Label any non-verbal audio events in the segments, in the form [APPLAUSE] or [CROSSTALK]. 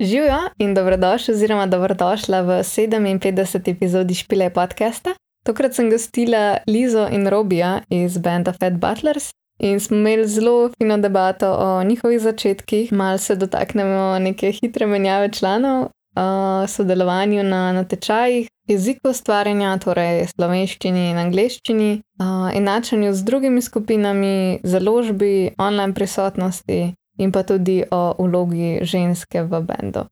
Živijo in dobrodošli, oziroma dobrodošla v 57. epizodi Špile podcasta. Tokrat sem gostila Lizo in Robija iz Banda Fat Butlers in smo imeli zelo fino debato o njihovih začetkih. Mal se dotaknemo neke hitre menjave članov, o sodelovanju na natečajih, jeziku ustvarjanja, torej slovenščini in angleščini, enačanju z drugimi skupinami, založbi, online prisotnosti in pa tudi o vlogi ženske v bendu.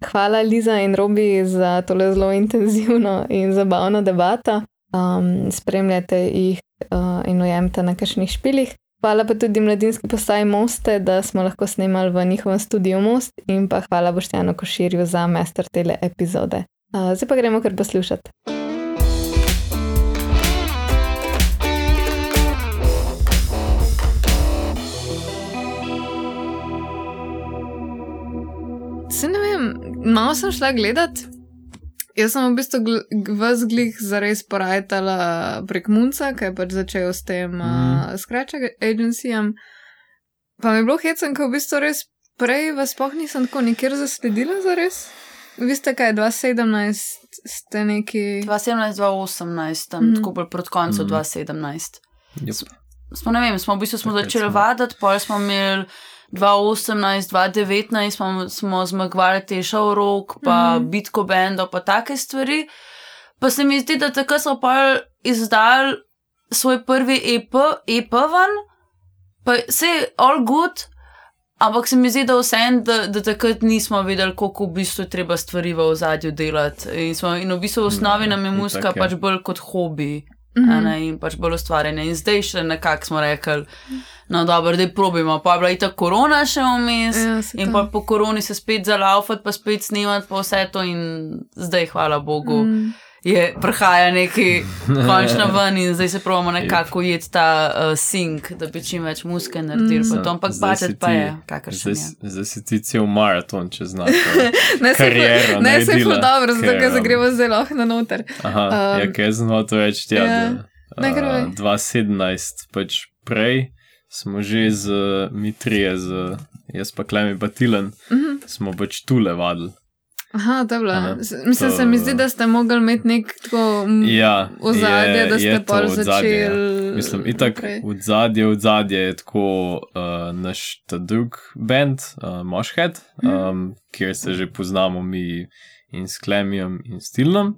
Hvala, Liza in Robi, za tole zelo intenzivno in zabavno debato. Um, spremljate jih uh, in ujemite na kakšnih špilih. Hvala pa tudi mladinski postaji Moste, da smo lahko snemali v njihovem studiu Most in pa hvala Boštjanu Koširju za mester tele epizode. Uh, zdaj pa gremo kar poslušati. Malo sem šla gledat. Jaz sem v bistvu vas glih zares porajtala prek Munca, ki je pač začel s tem mm. uh, Scratch Agencyjem. Pa mi je bilo hecen, ko v bistvu res prej vas spoh nisem tako nikjer zasledila zares. Vi ste kaj, 2017 ste neki. 2017, 2018, tam mm. tako bolj proti koncu mm. 2017. Yep. Smo, ne vem, smo v bistvu smo začeli vaditi, pol smo imeli. 2018, 2019 smo, smo zmagovali te šov rok, pa mm -hmm. bitko bendo, pa take stvari. Pa se mi zdi, da tako so pa izdali svoj prvi EP, EP van, pa vse je all good, ampak se mi zdi, da vsem, da, da takrat nismo vedeli, koliko v bistvu treba stvari v ozadju delati. In, smo, in v bistvu v osnovi nam je muska pač bolj kot hobi. Mm -hmm. ne, in pač bolj ustvarjene. In zdaj še nekako smo rekli, no, dobro, da probimo. Pa je bila ta korona še vmes, ja, in pa po koroni se spet zalaufati, pa spet snimati, pa vse to, in zdaj, hvala Bogu. Mm. Je prihaja neki [LAUGHS] končno ven in zdaj se pravimo nekako jeti ta uh, sink, da bi čim več muske naredili. Mm. Ampak pač pa je, kakršen je. Zdaj si ti cel maraton, če znaš. [LAUGHS] ne se je ne se je dobro, zato ga zagremo zelo na noter. Aha, um, ja, kaj znam to reči? Ja, ja. Uh, 2017, pač prej smo že z Mitrije, z jaz pa Klemi Batilen, mm -hmm. smo pač tule vadili. Aha, to je bilo. Mislim, to... se mi zdi, da ste mogli imeti nek tako ja, ozadje, da ste pa začeli. Ja. Mislim, itak v zadje, v zadje je tako uh, naš ta drug band, uh, Moshhead, um, hmm. kjer se že poznamo mi in s Klemijem in Stilnom.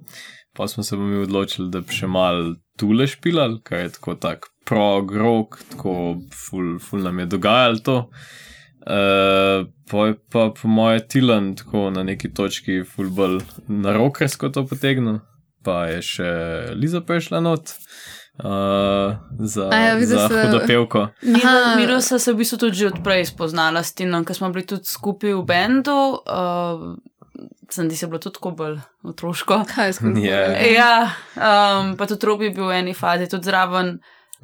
Pa smo se mi odločili, da bi še mal tule špilali, kar je tako tak prog, rock, tako ful, ful nam je dogajalo to. Uh, pa je pa po moje Tilan tako na neki točki fulbol na rokersko to potegnil, pa je še Liza prišla not. Uh, za ja, za hudopevko. Miro se je v bistvu tudi že odprej spoznala s Tinom, ker smo bili tudi skupaj v bendu. Uh, sem ti se bilo tudi tako bolj otroško. Kaj je skupaj? Yeah. [LAUGHS] Ja, um, pa tudi Robi je bil v eni fazi, tudi zraven.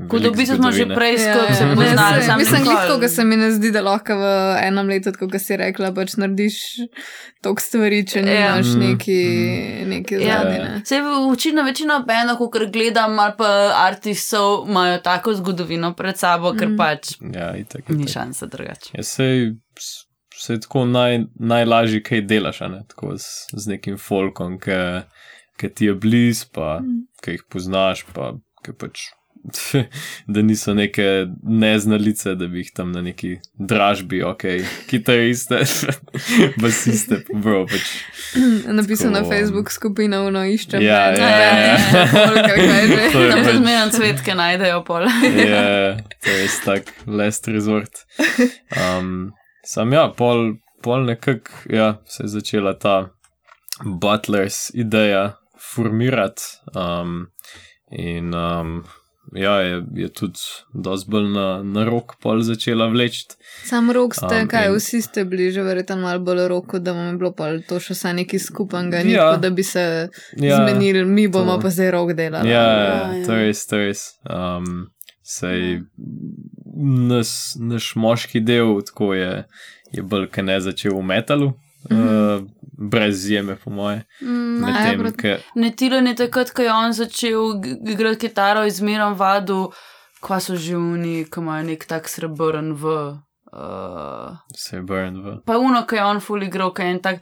Kot da bi se že prej skupaj ja, poznali. Ja, mislim, da se mi ne zdi, da lahko v enem letu, kot si rekla, pač narediš toliko stvari, če ne ja. imaš neki, mm. neki ja. zadnje. Se večina, večina bendov, ko gledam, ali pa artistov, imajo tako zgodovino pred sabo, ker mm. pač ja, itak, ni šanse drugače. Ja, sej, se je tako naj, najlažje, kaj delaš, ne? tako z, z nekim folkom, ki ti je blizu, pa mm. ki jih poznaš, pa ki pač. [LAUGHS] da niso neke neznalice, da bi jih tam na neki dražbi, ok, kitariste, [LAUGHS] basiste, bro. Pač, Napisal [CLEARS THROAT] na Facebook skupino, no iščem. Ja, ja, ja. Tam se zmeram cvetke, najdejo pol. ja, [LAUGHS] to je tak last resort. Um, sam ja, pol, pol nekak, ja, se je začela ta butlers ideja formirati. Um, in um, ja, je, je tudi dosti bolj na, na rok pol začela vleči. Sam rok ste, um, kaj, in... vsi ste bili že verjetno malo bolj roko, da vam je bilo pol to še vse neki skupanga, ja. da bi se ja, zmenili, mi bomo to. pa zdaj rok delali. Ja, ja, ja, to je res, to je res. Um, sej naš, naš moški del tako je, je bolj, kaj ne začel v metalu. Mm -hmm. uh, brez izjeme, po moje. Mm, tem, ke... Ne tilo je takrat, ko je on začel igrati kitaro, izmerom vadu, kva so že oni, ki imajo nek tak srebrn v. Uh, Se je burn v. pa uno, ki je on fully igral, ki je en tak.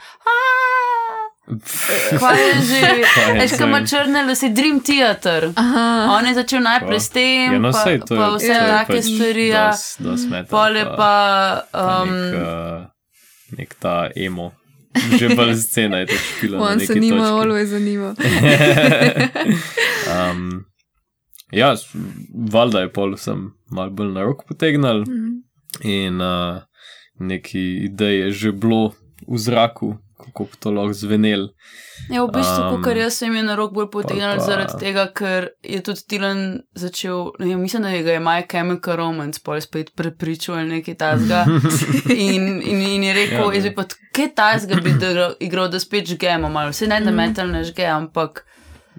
Je že? Kaj je Veš, kaj ima črne lase, Dream Theater. Aha. On je začel najprej s tem, Ja, no, pa, sej, to je- pa vse Ja. take stvari. ja. Pol je pa. Um, Um, nek, uh, nek ta emo. Že bolj scena je to špila. On se nima, točki. always zanima. [LAUGHS] um, ja, valjda je pol sem mal bolj na rok potegnil Mhm. in uh, neki ideje že bilo v zraku, kako bi to lahko zvenel. Ja, v bistvu, Um, kar jaz sem je na rok bolj potegnil zaradi tega, ker je tudi Tilan začel, ne, vem, mislim, da je ga je My Chemical Romance pol spet prepričal ali nekaj tasga. [LAUGHS] In, in, in je rekel, Ja, pa kaj tasga bi igral, da spet žgemo malo. Vse ne, da metal ne žge, ampak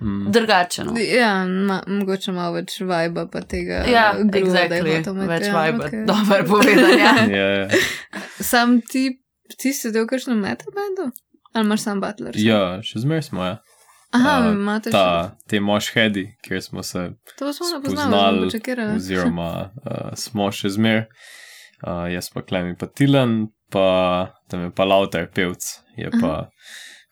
Mm. drugače. No. Ja, ma, mogoče malo več vajba pa tega. Ja, groova, da je exactly. hotel imeti. Več Ja, vibe. okej. Dobro povedano. Ja. [LAUGHS] Ja, ja. Sam ti, ti si del v kakšnem metal bandu? Ali imaš sam butler? ja, še zmeraj smo. Ja. Aha, a, imate še. Ta, te mošhedi, kjer smo se To smo ne spoznali, poznali, čekirali. oziroma [LAUGHS] uh, smo še zmer, uh, jaz pa Klemi pa Tilan, pa tam je pa Lauter pevc, je pa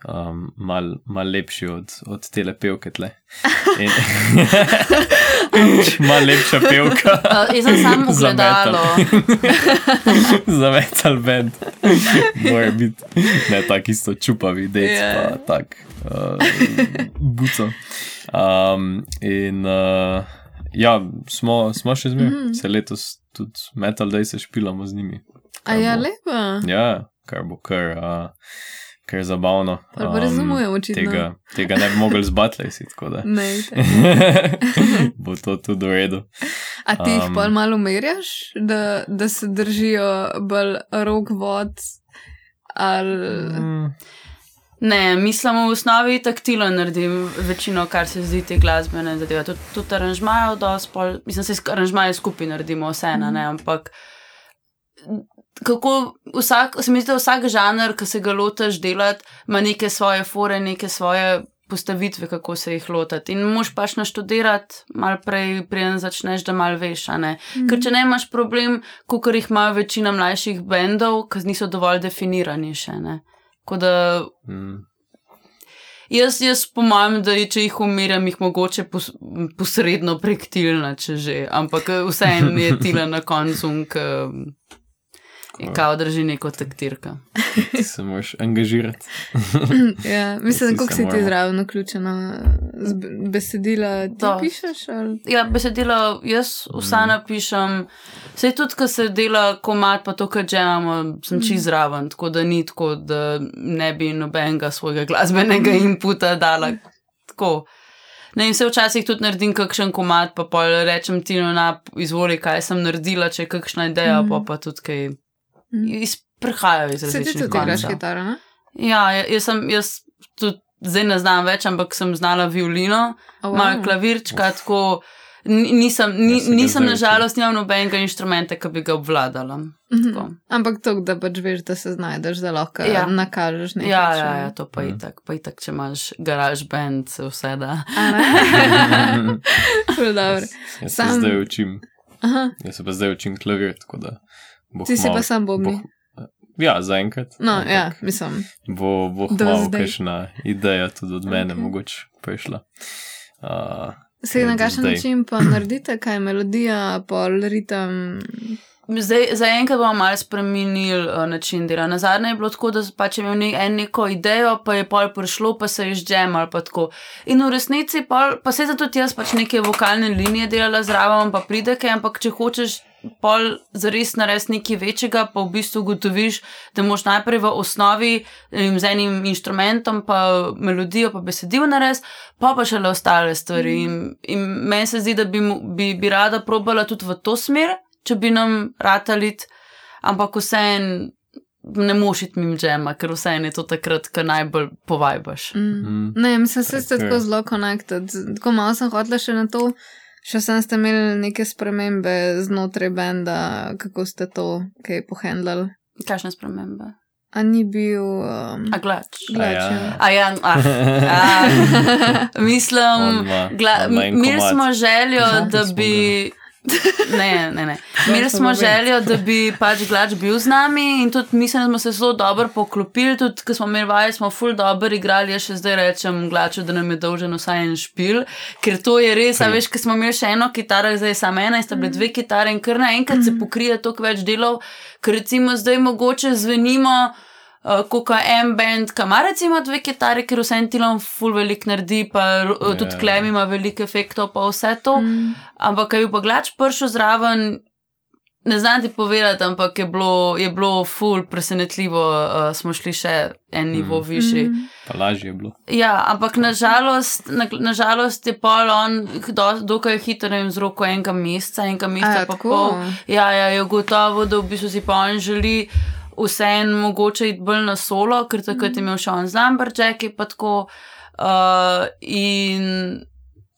um, mal, mal lepši od, od tele pevke tle. [LAUGHS] In, [LAUGHS] mal lepša pevka. Uh, jaz sem samo gledalo. [LAUGHS] Za metal [LAUGHS] band. Mora biti ne tako isto čupavi, dec Ja. pa tak uh, buco. Um, in uh, ja, smo, smo še zmeraj, mm. -hmm. se letos tudi metal, da se špilamo z njimi. A ja, lepa. Ja, kar bo kar, uh, kar zabavno. Ali pa razumujem očitno. tega, tega ne bi mogli zbatlej si, tako da. Ne, [LAUGHS] bo to tudi v redu. A ti jih Um, pol malo umerjaš, da, da se držijo bolj rok vod? Ali... Mm. Ne, mislim, v osnovi taktilo naredim večino, kar se zdi te glasbene zadeve. Tudi, tudi aranžmajo, dosti pol, mislim, se aranžmaje skupaj naredimo vseeno, ne, ampak kako vsak, se mi zdi, da vsak žanr, ki se ga lotiš delati, ima neke svoje fore, neke svoje postavitve, kako se jih lotiti. In moš pač naštudirati, malo prej, preden začneš, da malo veš. a Ne? Ker če ne imaš problem, kot jih ima večina mlajših bendov, ki niso dovolj definirani še. Da Mm. Jaz, jaz po mojem, da je, če jih umirjam, jih mogoče pos, posredno prek tilna, če že, ampak eh, vseeno je tila na koncu, kao drži neko taktirka. Ti se moraš angažirati. [CLEARS THROAT] ja, mislim, kako se si ti zraven vključena z be- besedila, ti Dost. pišeš? Ali? Ja, besedilo jaz vsa napišem, vse tudi, ko se dela komat, pa to, kar že imamo, sem čez zraven, tako da ni tako, da ne bi nobenega svojega glasbenega inputa dala. Tako. Ne, in se včasih tudi naredim kakšen komat, pa pol rečem ti na izvoli, kaj sem naredila, če je kakšna ideja, Mhm. pa pa tudi kaj Mhm. Iz, prihajajo iz Se ti različnih tudi igraš kitaro, ne? Ja, ja, jaz sem, jaz tudi zdaj ne znam več, ampak sem znala violino Oh, wow. malo klavirčka, tako ni- nisem, ni, Jaz se ga nisem nažalost nimam nobenega inštrumenta, ki bi ga obvladala. Mhm. Tako. Ampak to, da pač veš, da se znajdeš, da lahko ja. Ja. nakažeš nekaj. Ja, če- ja, ja, to pa Mhm. je tako, pa je tako, če imaš garaž band, se vse da. [LAUGHS] Jaz se Sam- zdaj učim, Aha, jaz se pa zdaj učim klavir, tako da bo ti si hmal- pa sam bobni. bo- Ja, zaenkrat. No, ja, mislim. Bo, bo zdaj. kakšna ideja tudi od mene, Okej. mogoče prišla. Uh, Se na kakšen način pa [CLEARS THROAT] naredite, kaj je melodija, pol ritem. Zdaj, zaenkrat bomo malo spremenili uh, način dela. Na zadnje je bilo tako, da pač je imel ne, en neko idejo, pa je pol prišlo, pa se je ždem ali pa tako. In v resnici pol, pa se zato tudi jaz pač neke vokalne linije delala zraven, pa pride kaj, ampak če hočeš pol zares narediti nekaj večjega, pa v bistvu ugotoviš, da moš najprej v osnovi z enim inštrumentom, pa melodijo, pa besedilo narediti, pa pa še le ostale stvari. In, in meni se zdi, da bi, bi, bi rada probala tudi v to smer, če bi nam ratalit, ampak vseeno ne mošiti mim džema, ker vseeno je to takrat, ko najbolj povajbaš. Mm. mm, Ne, mislim, da ste Ok. tako zelo connected. Tako malo sem hotela še na to. Še sem ste imeli neke spremembe znotraj benda, kako ste to kaj pohendlali. Kakšne spremembe? A ni bil. Um, A glač. glač, A ja. ja. A ja, ah, [LAUGHS] On mislim, gla, imeli smo željo, Aha. da bi. [LAUGHS] Ne, ne, ne. Imeli smo željo, da bi pač glač bil z nami in tudi mislim, da smo se zelo dobro poklopili. Tudi, ko smo imeli vaje, smo ful dobro igrali. Jaz še zdaj rečem glaču, da nam je dolžen vsaj en špil, ker to je res. A veš, ko smo imeli še eno kitaro, zdaj je samo ena sta bile dve kitare in kar naenkrat se pokrije toliko več delov, ker recimo zdaj mogoče zvenimo kot en bend, kamar recimo dve kitare, ker vse en tilom full velik naredi, pa yeah. Ja. tudi klem ima veliko efektov, pa vse to. Mm. Ampak, kaj bi pa gledal pršo zraven. Ne znam ti povedati, ampak je bilo, je bilo ful, presenetljivo, uh, smo šli še en nivo mm. višji. Mm. Pa lažje je bilo. Ja, ampak nažalost, na, nažalost je pol on do, dokaj hitro in z roko enega meseca, enega meseca pa pol. Ja, ja, je gotovo, da v bistvu si pa on želi vseeno mogoče iti bolj na solo, ker takrat je imel še on zlambrček, pa tako. Uh, in,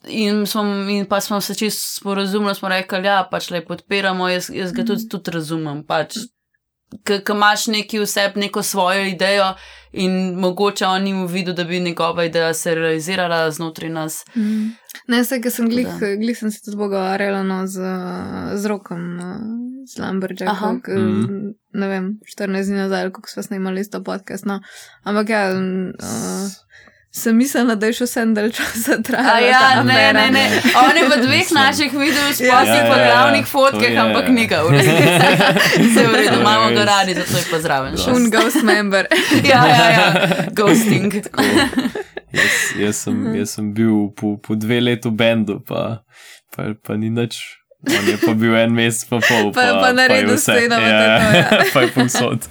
in, smo, in pa smo se čisto sporazumeli, smo rekli, da ja, pač le podpiramo, jaz, jaz ga tudi, tudi razumem. Pač, Ker imaš neki vseb, neko svojo idejo, in mogoče on ni videl, da bi njegova ideja se realizirala znotraj nas. Mm. Ne, vse, ki sem glih, glih sem se tudi pogovarjala no, z, z rokom, no, z Lambertom. Mm. Ne vem, 14 dni nazaj, ko smo snimali isto podcast. No. Ampak ja. Uh, Sem mislila, da je še vse dalj časa trajalo. Ja, ne, ne, ne. On je v dveh naših videih spomnil ja, po ja, glavnih ja, fotkah, ampak nekaj v resnici. [LAUGHS] Se v redu, imamo ga radi, zato je pa zraven. Un ghost member. [LAUGHS] ja, ja, ja. Ghosting. [LAUGHS] Jaz, jaz, sem, jaz sem bil po, po dve letu v bendu, pa, pa, pa ni nič. On je pa bil en mesec, pa pol. Pa, pa, pa naredil vse na vrhu. Ja, ja. pa je povsod.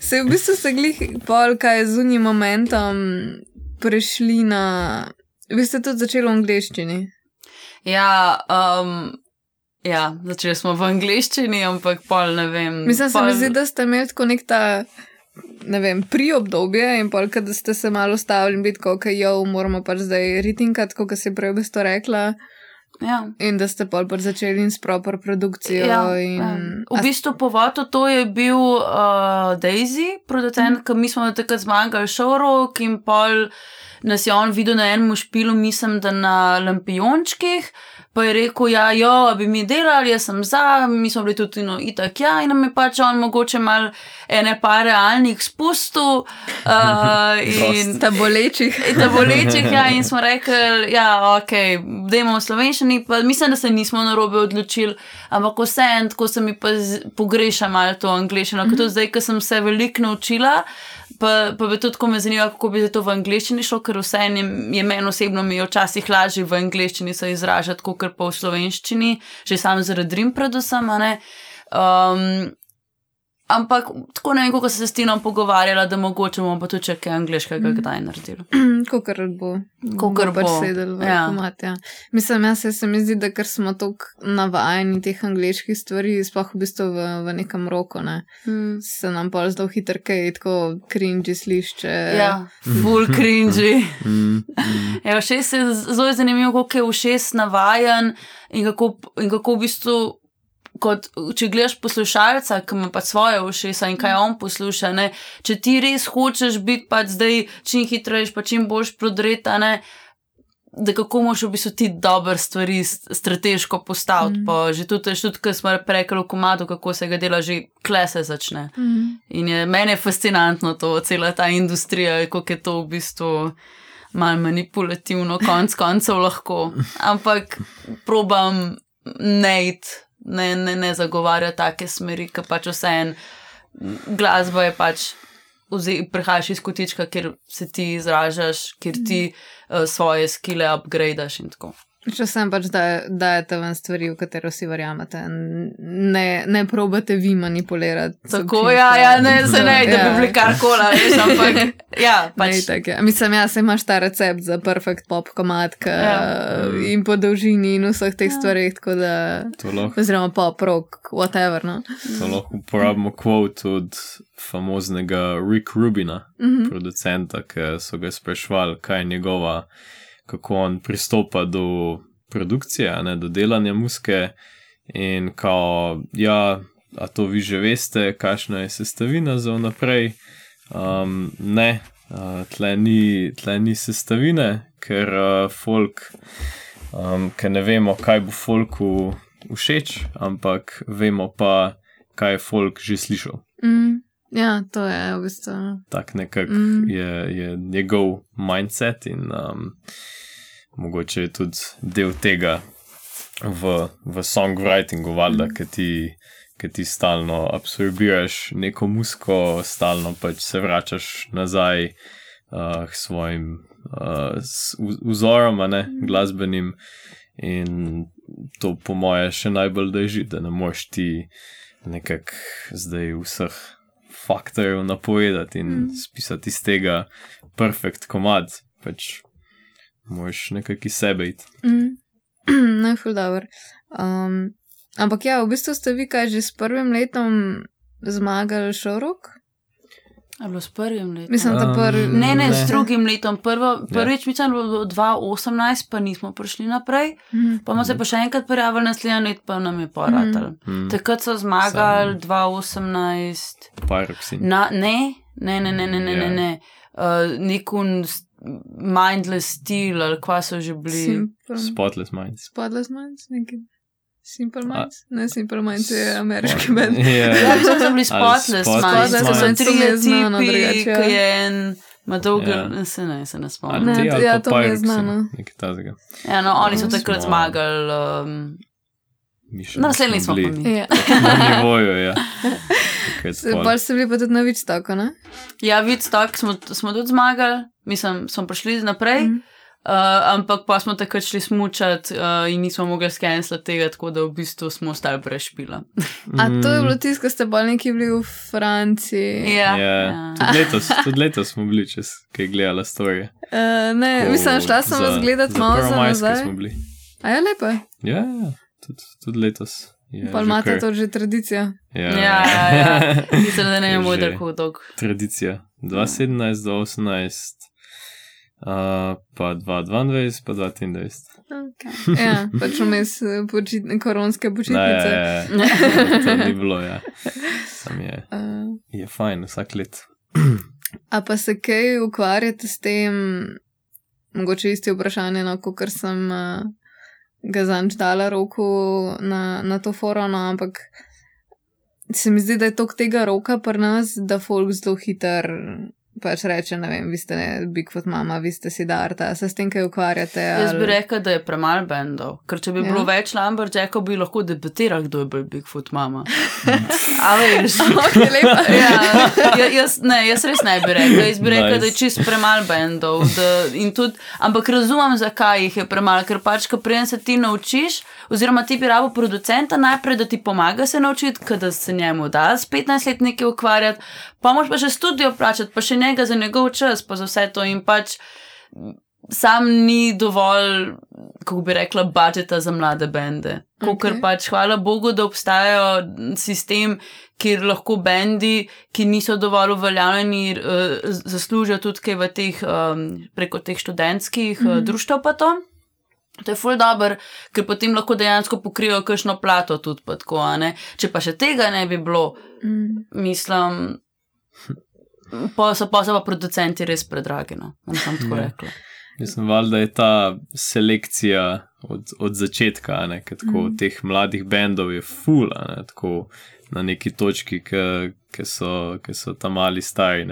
Se v bistvu se glih pol, kaj je z unim momentom prešli na. Vi ste tudi začeli v angleščini? Ja, um, ja, začeli smo v angleščini, ampak pol ne vem. Mislim, pol... zdi, da ste imeli tako nek ta. Ne vem, pri obdobju in pol, da ste se malo stavili in biti, kako je, jo, moramo pač zdaj ritinkat, kot si prej v bistvu rekla. Ja. In da ste pol pač začeli s proper produkcijo. Ja, in... ja. V bistvu povoto to je bil uh, Daisy, producent, mm. ki mi smo takrat zmagali šorok in pol nas je on videl na enem špilu, mislim, da na lampijončkih. Pa je rekel, ja, jo, bi mi delali, jaz sem za, mi smo bili tudi no, itak, ja, in nam je pač on mogoče mal ene pa realnih spustov. Uh, [LAUGHS] in ta bolečih. ta bolečih, ja, in smo rekli, ja, ok, dajmo v slovenščini, pa mislim, da se nismo na robe odločili, ampak vse en, tako se mi pa pogreša malo to angliščino, mm -hmm. kot zdaj, ko sem se veliko naučila pa, pa bi tudi, ko me zanima, kako bi to v angleščini šlo, ker vse je, je meni osebno mi včasih lažje v angleščini se izražati, kot pa v slovenščini, že sam zaradi rim, predvsem. Um, Ampak tako ne vem, kako se s Tinom pogovarjala, da mogoče bomo pa tudi če kaj angliškega mm. kdaj naredili. [CLEARS THROAT] Kokar bo. Kokar bo. Sedel v ja. komat, ja. Mislim, jaz se, mi zdi, da ker smo tako navajeni teh angliških stvari, sploh v bistvu v, v nekem roku, ne. Mm. Se nam pa zelo hitro kaj tako cringy slišče. Ja, full [LAUGHS] cringy. Mm. Mm. [LAUGHS] Ja, šest je zelo zanimivo, kako je v šest navajen in kako, in kako v bistvu kot če gledaš poslušalca, ki ima pa svoje ušesa in kaj on posluša. Ne? Če ti res hočeš biti pa zdaj čim hitrejši, pa čim boljš prodreta, ne? da kako moš v bistvu ti dobre stvari strateško postaviti. Mm. Že tudi, tudi ko smo rekli v komadu, kako se ga dela, že klese začne. Mm. In je, meni je fascinantno to, cela ta industrija, kako je to v bistvu. Mal manipulativno, konc koncev lahko, [LAUGHS] ampak probam najti ne, ne, ne zagovarja take smeri, ki pač vse en glasba je pač. Prihajaš iz kotička, kjer se ti izražaš, kjer ti uh, svoje skile upgradaš in tako. Če sem pač, da dajete ven stvari, v katero si verjamete, ne, ne probate vi manipulirati. Tako, ja, ja, ne, [LAUGHS] se ne, da bi bili karkoli, veš, ampak, ja, [LAUGHS] pač. Ne, tak, ja. Mislim, ja, se imaš ta recept za perfect pop komatka ja. in po dolžini in vseh teh ja. stvarih, tako da. Oziroma pop rock, whatever, no. To lahko uporabimo kvot od famoznega Rick Rubina, mm -hmm. producenta, ki so ga sprašvali, kaj je njegova kako on pristopa do produkcije, ne, do delanja muske. In kao, ja, a to vi že veste, kakšna je sestavina za naprej. Um, ne, uh, tle, ni, tle ni sestavine, ker uh, folk, um, ker ne vemo, kaj bo folku všeč, ampak vemo pa, kaj je folk že slišal. Mm. Ja, to je v bistvu. Tak nekako mm. je, je njegov mindset in um, mogoče je tudi del tega v, v songwritingu, valjda, mm. ki ti, ti stalno absorbiraš neko musko, stalno pač se vračaš nazaj uh, k svojim uh, vzorom, ne mm. glasbenim. In to, po moje, še najbolj drži, da ne moreš ti nekako zdaj vseh faktorjev napovedati in mm. spisati iz tega perfekt komad, pač moš nekaj iz sebe iti. Mm. [CLEARS THROAT] Najful dobro. Um, ampak ja, v bistvu ste vi kaj že s prvim letom zmagali šorok? Je bilo s prvim letom? Mislim, da prvi. Um, ne, ne, ne, s drugim letom. Prvo, prvič, ja. mislim, da je bilo 2018, pa nismo prišli naprej. Mm. Pa smo se pa še enkrat prijavili, naslednji let pa nam je poratal. Mm. Takrat so zmagali 2018. Pyroxin. Na, ne, ne, ne, ne, ne, ne, ne. ne. Uh, Nekun mindless stil, ali kva so že bili. Spotless minds. Spotless minds, nekaj. Simple Minds? A, ne, Simple Minds je ameriški [LAUGHS] bend. Ja, to so bili Spotless Minds. To so tri tipi, ki je en. Ma dolgo, ja. se ne, se ne spomnim. Ne, ja, to je znano. Nekaj tazega. Ja, no, oni so takrat zmagali. Um, Na naslednji smo bili. Ja. Na nivoju, ja. [LAUGHS] Bolj ste bili pa tudi na Vidstoku, ne? Ja, Vidstok smo, smo tudi zmagali, mislim, smo prišli naprej. Mm. Uh, ampak pa smo takrat šli smučati uh, in nismo mogli skenirati tega, tako da v bistvu smo ostali brez špila. A to je bilo tisto, ko ste bolniki bili v Franciji? Ja, ja. ja. Tudi, letos, tudi letos smo bili, če ste gledali storije. Uh, ne, Ko, mislim, šla sem vas gledati malo za nazaj. A je ja, lepo. Ja, ja, tudi, tudi letos. Pa imate to že tradicijo. Ja, ja, ja. ja. mislim, da ne vem, kako dolgo. Tradicija. 2017 do 2018 uh, pa 2022, pa 2023. Okay. [LAUGHS] Ja, pač vmes eh, počitne, koronske počitnice. Ne, to ni bilo, ja. Sam je. [LAUGHS] Uh. Je fajn vsak let. A pa se kaj ukvarjate s tem, mogoče isti vprašanje, no, kot sem uh, ga zanč dala roko na, na to forono, ampak se mi zdi, da je tok tega roka pri nas, da folk zelo hiter pač reče, ne vem, vi ste ne, Bigfoot mama, vi ste si darta, se s tem kaj ukvarjate. Ali... Jaz bi rekel, da je premalo bendov, ker če bi ja. bilo več Lamberjackov, bi lahko debatiral, kdo je bil Bigfoot mama. [LAUGHS] A veš, [LAUGHS] okay, lepa. [LAUGHS] ja, ja, jaz, ne, jaz res ne bi rekel, jaz bi rekel, nice. da je čist premalo bendov. Da, ampak razumem, zakaj jih je premalo, ker pač, ko prijem se ti naučiš, oziroma ti bi rabo producenta najprej, da ti pomaga se naučiti, da se njemu da s 15 let nekaj ukvarjati, pa moš pa še študijo plačati, pa še njega za njegov čas, pa za vse to in pač. Sam ni dovolj, kako bi rekla, budžeta za mlade bende. Ker okay. pač, hvala Bogu, da obstajajo sistem, kjer lahko bendi, ki niso dovolj uveljavljeni, uh, zaslužijo tudi kaj v teh, um, preko teh študentskih mm -hmm. uh, društev. To je ful dobr, ker potem lahko dejansko pokrijo kakšno plato tudi. Pa tako, Če pa še tega ne bi bilo, mm. mislim, pa so pa, pa producenti res predragi. No? Sem tako ja. rekel. Mislim, da je ta selekcija od, od začetka, ne, tako, mm. teh mladih bendov je ful, ne, tako na neki točki, ki so, so tam mali stari.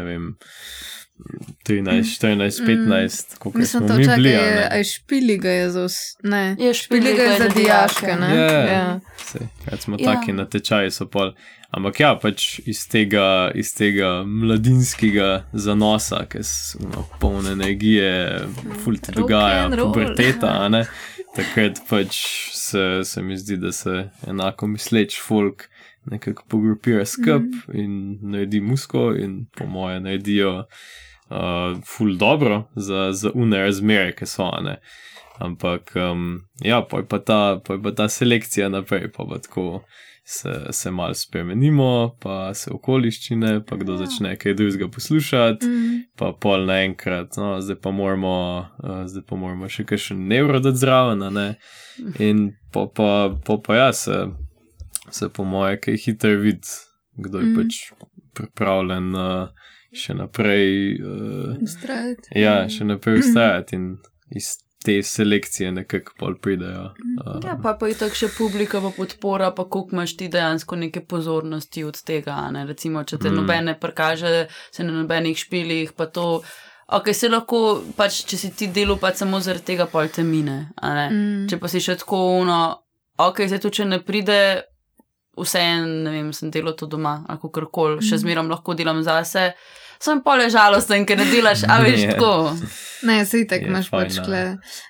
13, 14, 15, kako se to čaka, bili, je, aj špili ga je za vse. Ne, je špili ga je za dijaške. Ne, ja, ja. Sej, smo ja. taki na tečaju, so pol. Ampak ja, pač iz tega, iz tega mladinskega zanosa, ki je no, poln energije, fulti dogaja, puberteta, [LAUGHS] takrat pač se, se mi zdi, da se enako misleč folk nekako pogrupira skup mm -hmm. in naredi musko in po moje naredijo uh, ful dobro za, za une razmere, ki so one. Ampak, um, ja, pa je pa, ta, pa je pa ta selekcija naprej, pa pa tako se, se malo spremenimo, pa se okoliščine, pa kdo ja. začne kaj drugega poslušati, mm. pa pol naenkrat, no, zdaj pa moramo, uh, zdaj pa moramo še kaj še nevrodati zraven, ne? in pa pa, pa, pa ja, se, se po moje, kaj hitro vidi, kdo je mm. pač pripravljen. Uh, še naprej ustrajati. Uh, ja, še naprej ustrajati in iz te selekcije nekako pol pridejo. Uh, ja, pa, pa je tako še publika, pa podpora, pa koliko imaš ti dejansko neke pozornosti od tega. Ne? Recimo, če te mm. nobene prikaže, se na nobenih špilih, pa to. Ok, se lahko, pač, če si ti delo, pa samo zaradi tega pol te mine. Mm. Če pa si še tako uno, ok, zdaj tu če ne pride, vseeno, ne vem, sem delal to doma, ali kar koli, še zmerom lahko delam zase sem pa le žalosten, ker ne delaš, a veš [LAUGHS] yeah. tako. Ne, se itek imaš pač kle.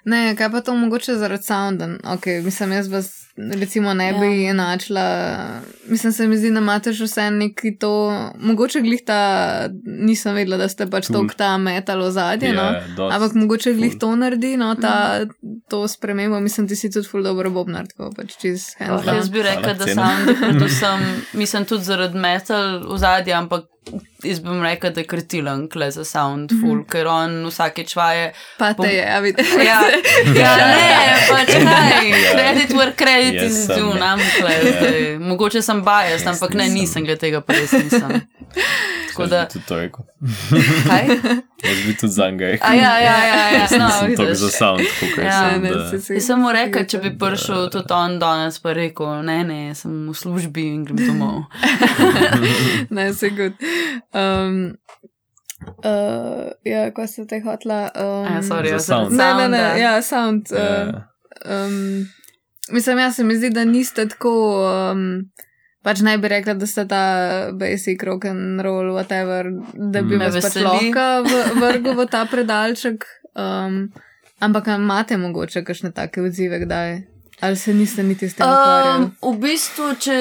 Ne, kaj pa to mogoče zaradi sounda? Ok, mislim, jaz vas recimo ne bi yeah. enačila. Mislim, se mi zdi, da imate že vse neki to, mogoče glihta, nisem vedela, da ste pač tok ta metal ozadje, no? yeah, no? Ampak mogoče glih to naredi, no, ta, mm. to spremembo, mislim, ti si tudi full dobro bobnar, tako pač čez hands. Oh, jaz bi rekla, da sem, predvsem, [LAUGHS] mislim tudi zaradi metal ozadja, ampak Jaz bom rekel, da je kritilen, kle za sound, full, mm -hmm. ker on vsake čvaje. Pa te je, a vidiš. Ja, [LAUGHS] ja, ne, pač kaj, credit where credit yes, is due, nam kle. Yeah. Mogoče sem bias, yes, ampak ne, nisem ga tega, pa res nisem. Tako da. Tudi to rekel. [LAUGHS] Kaj? Jaz bi tudi za njega rekel. Ja, ja, ja, ja. No, to je za sound, kako je. Ja, ne, si, si. Jaz sem mu rekel, če bi prišel tudi on danes, pa rekel, ne, ne, sem v službi in grem domov. [LAUGHS] ne, se good. Um, uh, ja, ko se te hotla. Um, ja, sorry, ja, sound. Ne, ne, ne, ja, sound. Uh, yeah. um, mislim, jaz se mi zdi, da niste tako. Um, pač naj bi rekla, da ste ta basic rock and roll, whatever, da bi me pač lahko vrgel v ta predalček. Um, ampak imate mogoče kakšne take odzive, kdaj? Ali se niste niti s tem ukvarjali? Um, v bistvu, če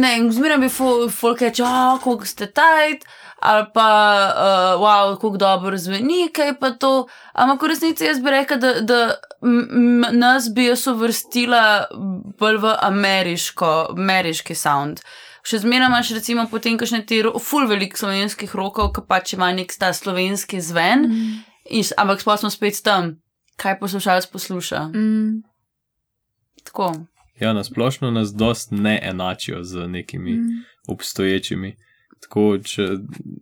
ne, zmeraj bi folk reče, oh, kako ste tajt, ali pa, uh, wow, kako dobro zveni, kaj pa to. Ampak v resnici jaz bi rekla, da, da nas bi jaz uvrstila bolj v ameriško, ameriški sound. Še zmeraj imaš, recimo, potem, ko še ti ful velik slovenskih rokov, ki pač ima nek ta slovenski zven, mm. in, ampak sploh smo spet tam, kaj poslušalec posluša. Mm. Tako. Ja, na splošno nas dost ne enačijo z nekimi mm. obstoječimi. Tako, če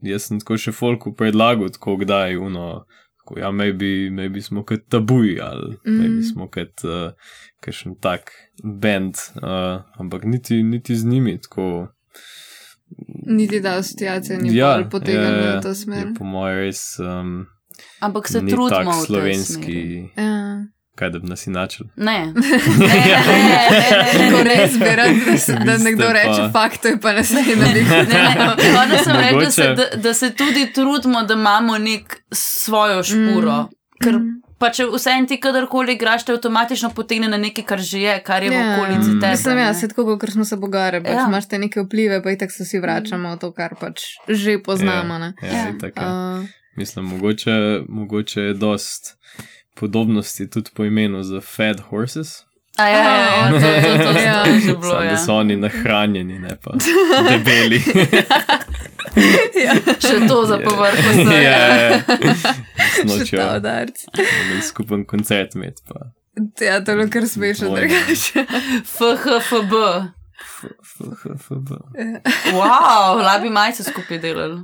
jaz sem tako še folku predlagal, tako kdaj, uno, tako, ja, maybe, maybe smo kot tabuji ali mm. maybe smo kot uh, kakšen tak bend, uh, ampak niti, niti z njimi tako. Niti da asociacija ni ja, bolj potegnjena v to smer. Je po mojem res. Um, ampak se trudimo v slovenski. Ja. Kaj da bi nas inačil? [LAUGHS] Ne, ne, ne, ne, res bi rad, da, da nekdo pa... reče, fakt je pa nas ne bi. [LAUGHS] Hoče sem reči, da, se, da, da se tudi trudimo, da imamo nek svojo špuro. Mm. Ker mm. pa če vse en ti kadarkoli igraš, te avtomatično potegne na nekaj, kar že je, kar je yeah. v ja. okolici tebe. Mislim, ja, se tako, ker smo se bogare, pač ja. imaš te neke vplive, pa itak se vsi vračamo v to, kar pač že poznamo. Ja, ja, ja. Uh. Mislim, mogoče, mogoče je dost podobnosti tudi po imenu za Fed Horses. Ja, ja, ja, to, to, to, ja. je že bilo. Sam, ja. Da so oni nahranjeni, ne pa debeli. ja, še to za povrh. Ja, ja, ja. Nočejo. Skupen koncert med. Pa. Ja, to je kar smešno, drugače. FHFB. FHFB. Wow, labi majce skupaj delali.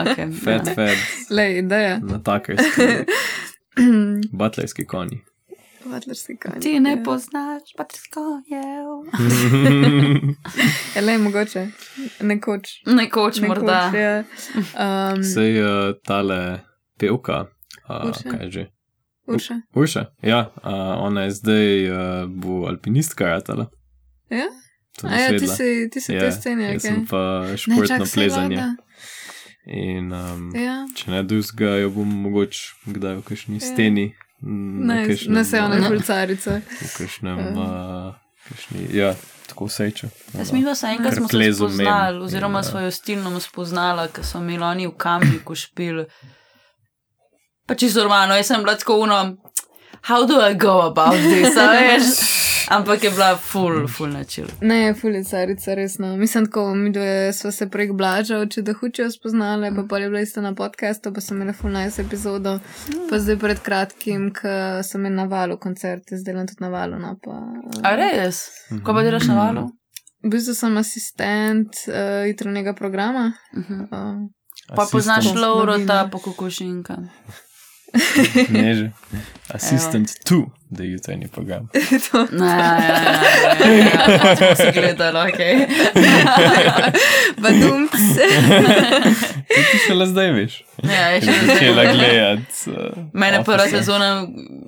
okay, fed, fed. Lej, ideja. Na takarski. [CLEARS THROAT] Butlerski konji. Butlerski konji. Ti ne ja. poznaš butlerski konjev. Je le mogoče. Nekoč. Nekoč, morda. Ja. Um, Sej uh, tale pevka. Uh, kaj že? Urša. Urša, ja, uh, ona je zdaj uh, bo alpinistka, ratala. Ja, ja ti si, ti si ja, te scene. Jaz okay. sem pa športno ne, plezanje. In um, ja. če ne duzga, jo bom mogoče kdaj v kakšni ja. steni. Ne, ne se ona kulicarica. V kakšnem, uh, kakšni, ja, tako sejče. Jaz mi pa se enkrat smo se spoznali, oziroma ja. svojo stilno spoznala, ker so imeli oni v kamniku špil pa čisto normalno, jaz sem bila tako uno, how do I go about this, veš? Ampak je bila full, full načil. Ne, fulicarica, resno. Mislim, ko mi dve smo se prek blaža, če da hučijo spoznali, pa pa je bila isto na podkastu, pa sem imela full nice epizodo. Pa zdaj pred kratkim, ko sem imela na valu koncert, zdaj delam tudi na valu. No, pa, A res? Ko pa delaš na valu? V bistvu sem asistent uh, jutranjega programa. Uh -huh. uh, Pa poznaš Laurota po kokošinka. [LAUGHS] Ne že. Assistant to the jutrajni program. Ne, ne, ne, ne, to si gledal, ok. [LAUGHS] Badumc. [LAUGHS] Ti šele zdaj veš. Ja, je še Če začela gledati. Uh, Mene prva Office. sezona,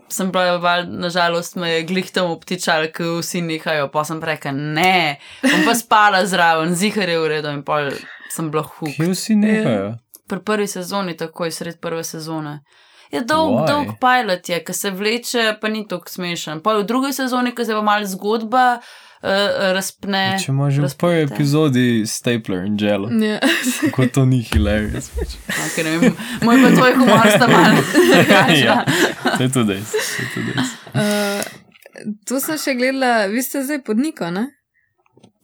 sem pravi, nažalost me je glih tam obtičal, ker vsi nehajo, pa sem rekel, ne, bom pa spala zraven, zihar je v redu in pol sem bila huk. Kje vsi nehajo? Pri prvi sezoni, takoj sred prve sezone. Je dolg, Why? dolg pilot je, ki se vleče, pa ni tako smešen. Pa v drugi sezoni, ki se pa malo zgodba uh, razpne. Če imaš že v prvi epizodi Stapler in Jello, Ja. kako to ni hilarious. Okay, ne vem, moj pa tvoj humor sta malo [LAUGHS] drugačna. Ja, to je tudi res. to. Uh, tu sem še gledala, vi ste zdaj pod Niko, ne?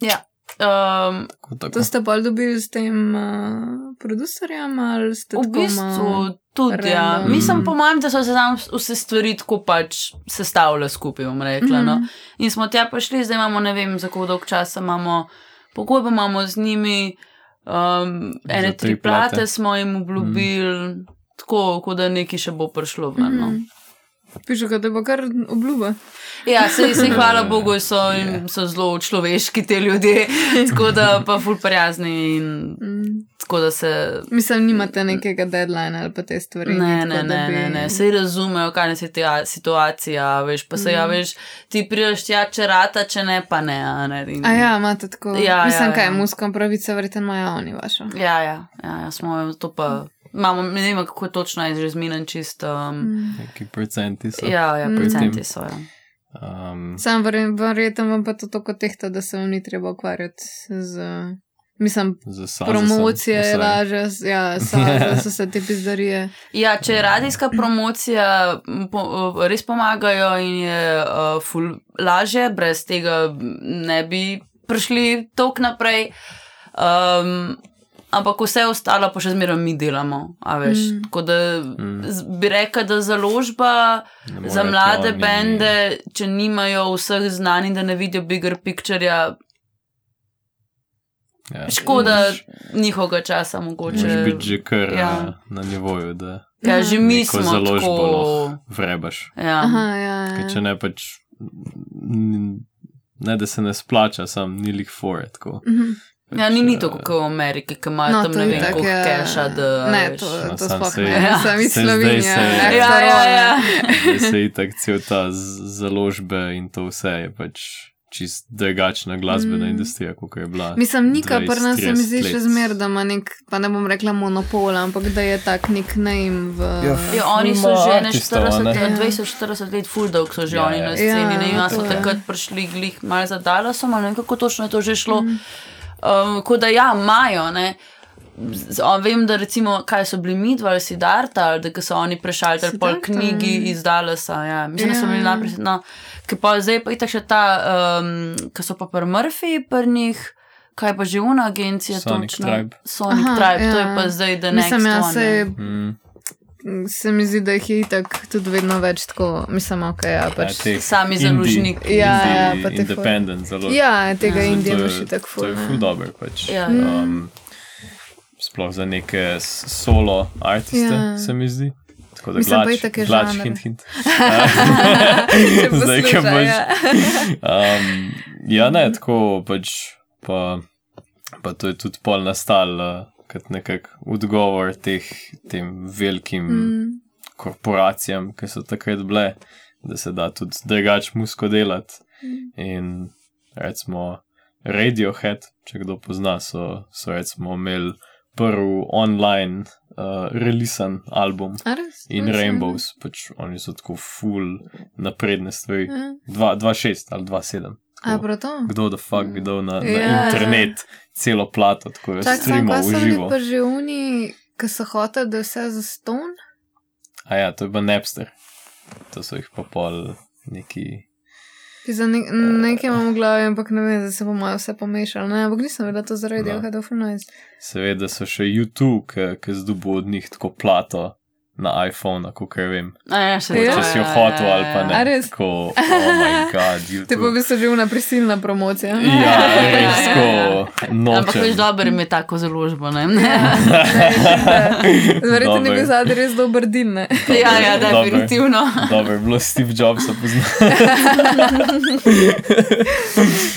Ja. Um. To ste pa dobili s tem uh, producerjem ali ste v tako bistvu tudi, ja. random. Mislim, po mojem, da so se tam vse stvari tako pač sestavljale skupaj, bom rekla. No. Mhm. In smo tja prišli, zdaj imamo, ne vem, za koliko dolg časa imamo, pogodbo imamo z njimi, um, ene tri plate. plate smo jim obljubili, mm. tako kot da nekaj še bo prišlo ven. No. Mhm. Piše, da bo kar obljuba. Ja, se, se [LAUGHS] hvala Bogu, so, in so zelo človeški ti ljudje, [LAUGHS] tako da pa ful prijazni in Mm. tako da se. Mislim, nimate nekega deadline ali pa te stvari. Ne, ne, ne, bi- ne, ne. Sej razumejo, kaj je situa- situacija, veš, pa se Mm. ja, veš, ti prideš tja, če rata, če ne, pa ne. a ne in, A ja, imate tako. Ja, Mislim, ja, kaj, ja. muskom pravice, verjetno imajo oni vašo. ja, ja, ja, ja, smo to pa. Imamo, ne vem, kako točno je že zminen čist. Um, Mm. Neki procenti so. ja, ja, Mm. procenti so. Ja. Um, Sam verjetno vam pa to tako tehta, da se vam ni treba ukvarjati z. Mislim, za Saza promocije sem- je lažje, ja, sa, so se te pizdarije. [LAUGHS] ja, če je radijska promocija, po, res pomagajo in je uh, ful lažje, brez tega ne bi prišli tok naprej. Um, ampak vse ostalo pa še zmeraj mi delamo. a Veš, Mm. mm. Tako da Mm. bi rekla, da založba. Za mlade oni- bende, če nimajo vseh znanj, in da ne vidijo bigger picture, Ja. škoda njihovega časa, mogoče. Moraš biti že kar Ja. ja. na nivoju, da Ja, že mi smo založbo tako. vrebaš. Ja. Aha, ja. Ja. če ne pač. Ne, da se ne splača, sam ni lik for. Tako. Mhm. Ja, ni, ni to kot v Ameriki, ki imajo No, tam ne je vem, koliko ja. keša. Da, Ne, veš. to, No, to sploh se- ne. Ja. Sam iz Slovenije. se- Ja, ja, ja. Da se itak cel ta založbe in to vse je pač čist drugačna glasbena Mm. industrija, kot je bila. Mislim, Nika 20, pri nas se mi zdi 30 še let. zmer, da ima nek, pa ne bom rekla monopol, ampak da je tak nek name v. Ja, Ja, oni so že ne artistov, 40, ne? Ja. 20-40 let, full dog so že Ja, oni ja. na sceni. Ja, Ne vem, ali so je. takrat prišli glih malo za Dallasom, ali ne vem, kako točno je to že šlo. Mm. Um, Kot da ja, imajo, ne. Vem, da recimo, kaj so bili mi, dva ali Sidarta, ali da so oni prešaltali pol Siddharta, knjigi ja. iz Dallasa. Ja. Mislim, da so Ja, bili ja. najprej. No, ki pa zdaj pa itak še ta, um, ki so pa pri Murphy, pri njih, kaj pa že una agencija Sonic točno. Tribe. Sonic Aha, Tribe, to je ja. pa zdaj The Next Mislim, ja, One. se, Mm. Se mi zdi, da jih je itak tudi vedno več tako, mislim, ok, ja, pač. teh Sami založniki. Ja, ja, pa te Independent zelo. Ja, tega Ja. Indije to imaš je, itak to ful. je ne. ful dober pač. Ja. Um, sploh za neke solo artiste, Ja. ja. se mi zdi. Tako da Mislim, glač, itak je glač, žanr. hint, hint. [LAUGHS] [LAUGHS] Zdaj, posluša, boš. ja. Um, ja, ne, tako pač. Pa, pa to je tudi pol nastalo kot nekak odgovor teh, tem velikim mm. Mm. korporacijam, ki so takrat bile, da se da tudi drugač musko delati. In recimo Radiohead, če kdo pozna, so, so recimo imeli prvi online uh, releasen album. A res? In Res, ja. Rainbows, pač oni so tako full napredne stvari. Ja. 2-6 ali 2-7. A, to? Kdo da fuck bi dal na, na Ja. internet celo plato, tako streamo kaj v so bili živo. pa že oni, ki so hoteli, da je vse za ston? A ja, to je pa Napster. To so jih pa pol neki. Za ne, nekaj imam v glavi, ampak ne vem, da se bomo vse pomešali. Ne, ampak nisem vedela to zaradi No. Radiohead of Noise. Seveda so še YouTube, ki zdobo od njih tako plato na iPhone, kako vem. Ja, če si jo hotel ali pa ne. Res? Tako, oh my god, [LAUGHS] Te pa bi se že vna prisilna promocija. Ja, res, tako, noče. Ampak veš, dobro ima tako založbo, ne? Verjetno ne bi zadnji res dober din, ne? Ja, ja, definitivno. Dobro, bilo Steve Jobs poznal.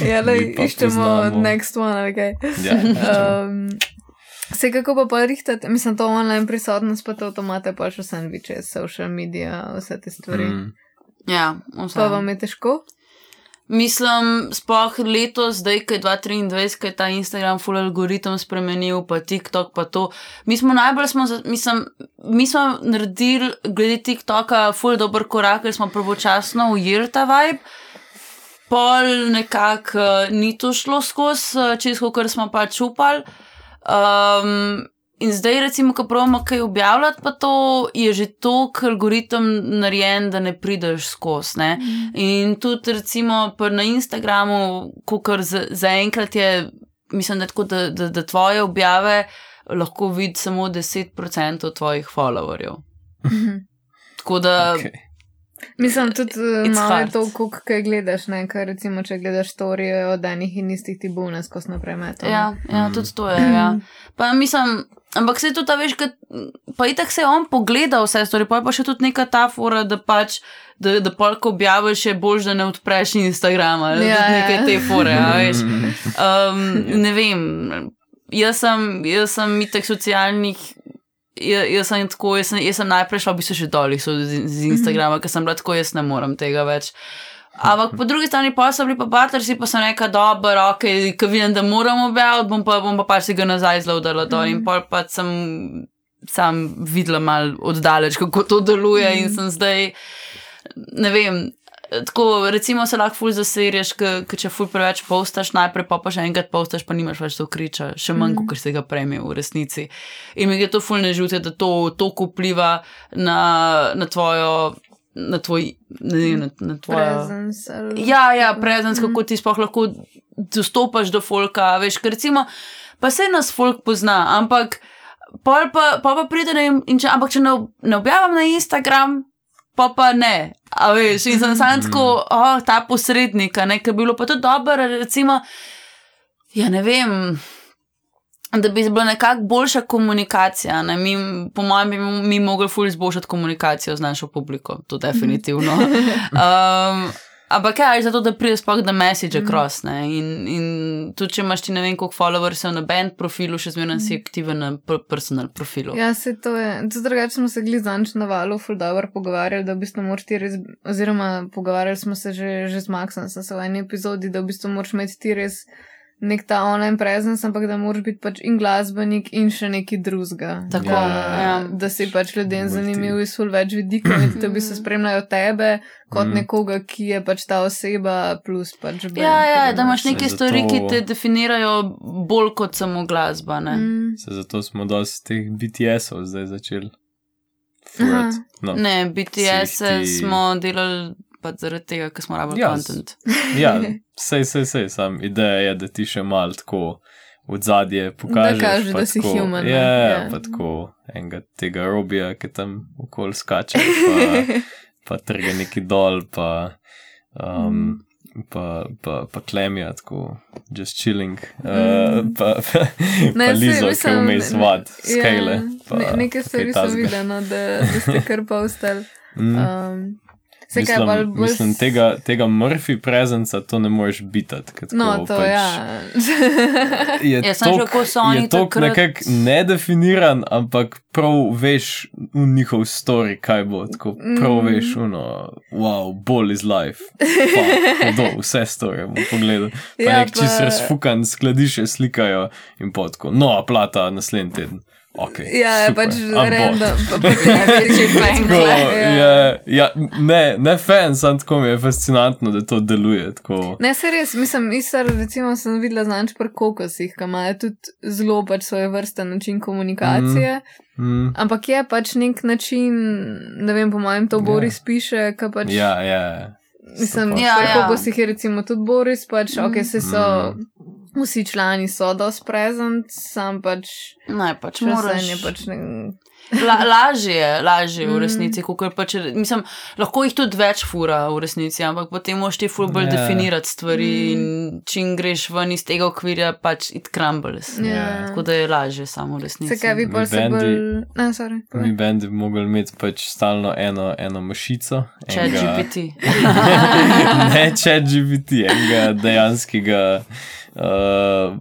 [LAUGHS] ja, le iščemo next one, ali kaj. Ja, Um, Se kako pa pa rihtati, mislim, to online prisotnost, pa to avtomate, pa še sandviče, social media, vse te stvari. Mm. Ja, vse. Pa vam je težko? Mislim, spoh letos, zdaj, ko je 2023, ko je ta Instagram full algoritem spremenil, pa TikTok, pa to. Mi smo najbolj, smo, mislim, mi smo naredili, glede TikToka, full dober korak, ker smo pravočasno ujeli ta vibe. Pol nekako uh, ni to šlo skozi, uh, čez ko smo pač upali. Um, in zdaj, recimo, ko pravimo kaj objavljati, pa to je že toliko algoritem narejen, da ne prideš skozi. Mm. In tudi, recimo, na Instagramu, kar zaenkrat za je, mislim, da, tako, da, da, da tvoje objave lahko vidi samo 10% tvojih followerjev. Mhm. Tako da. Okay. Mislim, tudi eh, malo je to, kako kaj gledaš, ne? Kaj recimo, če gledaš storije od enih in istih ti bo neskos naprej meto. Ja, ja, tudi to je, ja. Pa mislim, ampak se tudi, veš, kad, pa itak se je on pogledal vse storije, pa je pa še tudi neka ta fora, da pač, da, da polk objaviš, je bolj, da ne odpreš Instagrama, ali ja, nekaj ja. te fore, ja, veš. [LAUGHS] Um, ne vem, jaz sem, jaz sem itak socialnih jaz sem tako, jaz sem, jaz sem najprej šel, bi se še dolih z, z Instagrama, ker sem bila tako, jaz ne morem tega več. Ampak po drugi strani pa so bili pa baterji, pa sem rekel, dobro, ok, ki vidim, da moram objaviti, bom pa, bom pa pač si ga nazaj zlodala dol. In pol pa sem sam videla mal oddaleč, kako to deluje in sem zdaj, ne vem, Tako, recimo, se lahko ful zaseriš, ker če ful preveč postaš, najprej pa pa še enkrat postaš, pa nimaš več to kriča, še manj, mm. kot se ga prejme v resnici. In mi je to ful ne žute, da to toliko vpliva na, na tvojo. Na tvoj, ne, na, na tvojo. Presence. Ja, ja, prezence, mm. kako ti sploh lahko dostopaš do folka. Veš, ker recimo, pa se nas folk pozna, ampak pa pa, pa, pa pride in, in če, ampak če ne, ne objavim na Instagram, pa pa ne. A veš, in sem samo tako, oh, ta posrednik, ki bi bilo pa tudi dobro, recimo, ja ne vem. Da bi bila nekako boljša komunikacija. Ne? Mi, po mojem, bi mi mogli fulj izboljšati komunikacijo z našo publiko, to definitivno. [LAUGHS] Um, Ampak kaj je zato, da prideš sploh do message mhm. across. Mm. In, in tudi, če imaš ti ne vem, koliko followersov na band profilu, še zmeraj si mhm. aktiven na personal profilu. Ja, se to je. Tudi drugače smo se glizanč na valu, full dobro pogovarjali, da v bistvu moraš ti res, oziroma pogovarjali smo se že, že z Maxom, sem se v eni epizodi, da v bistvu moraš imeti ti res nek ta online presence, ampak da moraš biti pač in glasbenik in še neki drugega. Tako, da, ja. da si pač ljudem zanimiv iz ful več vidikov in da bi se spremljajo tebe kot mm. nekoga, ki je pač ta oseba plus pač band. Ja, ja, da imaš neke stvari, ki te definirajo bolj kot samo glasba. Ne? Mm. Zato smo dosti teh BTS-ov zdaj začeli. No. Ne, BTS-e smo delali pač zaradi tega, ker smo rabili [LAUGHS] ja, [LAUGHS] kontent. Ja, sej, sej, sej, sam ideja je, da ti še malo tako v zadje pokažeš. Da kažeš, da si tako, human. Ja, ja, pa tako enega tega robija, ki tam okol skače, pa, [LAUGHS] pa trga neki dol, pa. Um, Pa, pa, pa klemija, tako, just chilling, uh, pa, pa, ne, pa lizo, ki je vmes vad, skale. Ja, ne, nekaj stvari so videno, da, da ste kar pa ostali. Mm. Um, Se mislim, kaj bolj. Mislim, tega, tega Murphy prezenca to ne moreš bitati. No, to pač ja. [LAUGHS] je. Ja, sem že kako so oni. Je to nekako nedefiniran, ampak prav veš v njihov story, kaj bo. Tako prav mm. veš, uno, wow, bol is life. Pa, do, vse story bom pogledal. Pa ja, nek, pa... če se razfukan, skladiše slikajo in potko. No, plata naslednji teden. Okay, ja, je pač random, pa [LAUGHS] pač če fajn. Ja, ne, ne fan, samo tako mi je fascinantno, da to deluje. Tako. Ne, se res, mislim, isar, recimo, sem videla znanč pri kokosih, ki imajo tudi zelo pač svoje vrste način komunikacije. Mm, mm. Ampak je pač nek način, ne vem, po mojem, to Boris yeah. piše, ki pač. Ja, ja. Mislim, ja, ja. kokosih je recimo tudi Boris, pač, mm. ok, se so. Mm vsi člani so dosti prezent, sam pač. Ne, pač moraš. Pač ne, La, lažje je, lažje v mm. resnici. Mm. Pač, mislim, lahko jih tudi več fura v resnici, ampak potem moš ti ful bolj yeah. Ja. definirati stvari mm. in čim greš ven iz tega okvirja, pač it crumbles. Yeah. Ja. Tako da je lažje samo v resnici. Zakaj bi pa se bolj. Ne, sorry. Mi bendi bi mogli imeti pač stalno eno, eno mašico. Če enga... GPT. [LAUGHS] ne, če GPT, enega dejanskega. Uh,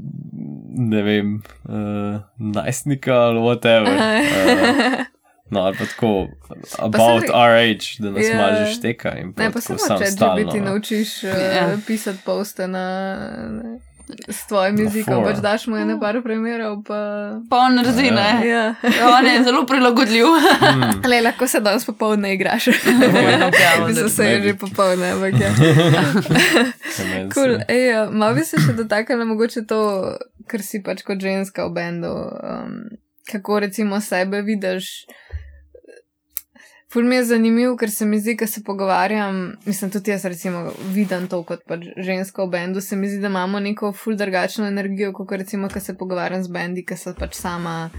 ne vem, uh, najstnika ali whatever. Uh, no, ali pa tako, about pa our age, da nas yeah. malo že šteka. Ne, pa samo če že biti naučiš uh, yeah. pisati poste na. Ne s tvojim jezikom, pač daš mu ene par primerov. Pa, pa on razi, ne? Ja. ja. On je zelo prilagodljiv. Mm. Le, lahko se danes popoldne igraš. [LAUGHS] Mislim, se je že popoldne, ampak ja. [LAUGHS] cool. Ej, ja, malo bi se še dotaknila mogoče to, kar si pač kot ženska v bendu. Um, kako recimo sebe vidiš. Ful mi je zanimiv, ker se mi zdi, da se pogovarjam, mislim, tudi jaz recimo vidim to kot pač ženska v bendu, se mi zdi, da imamo neko ful drugačno energijo, kot recimo, ko se pogovarjam z bendi, ki so pač sama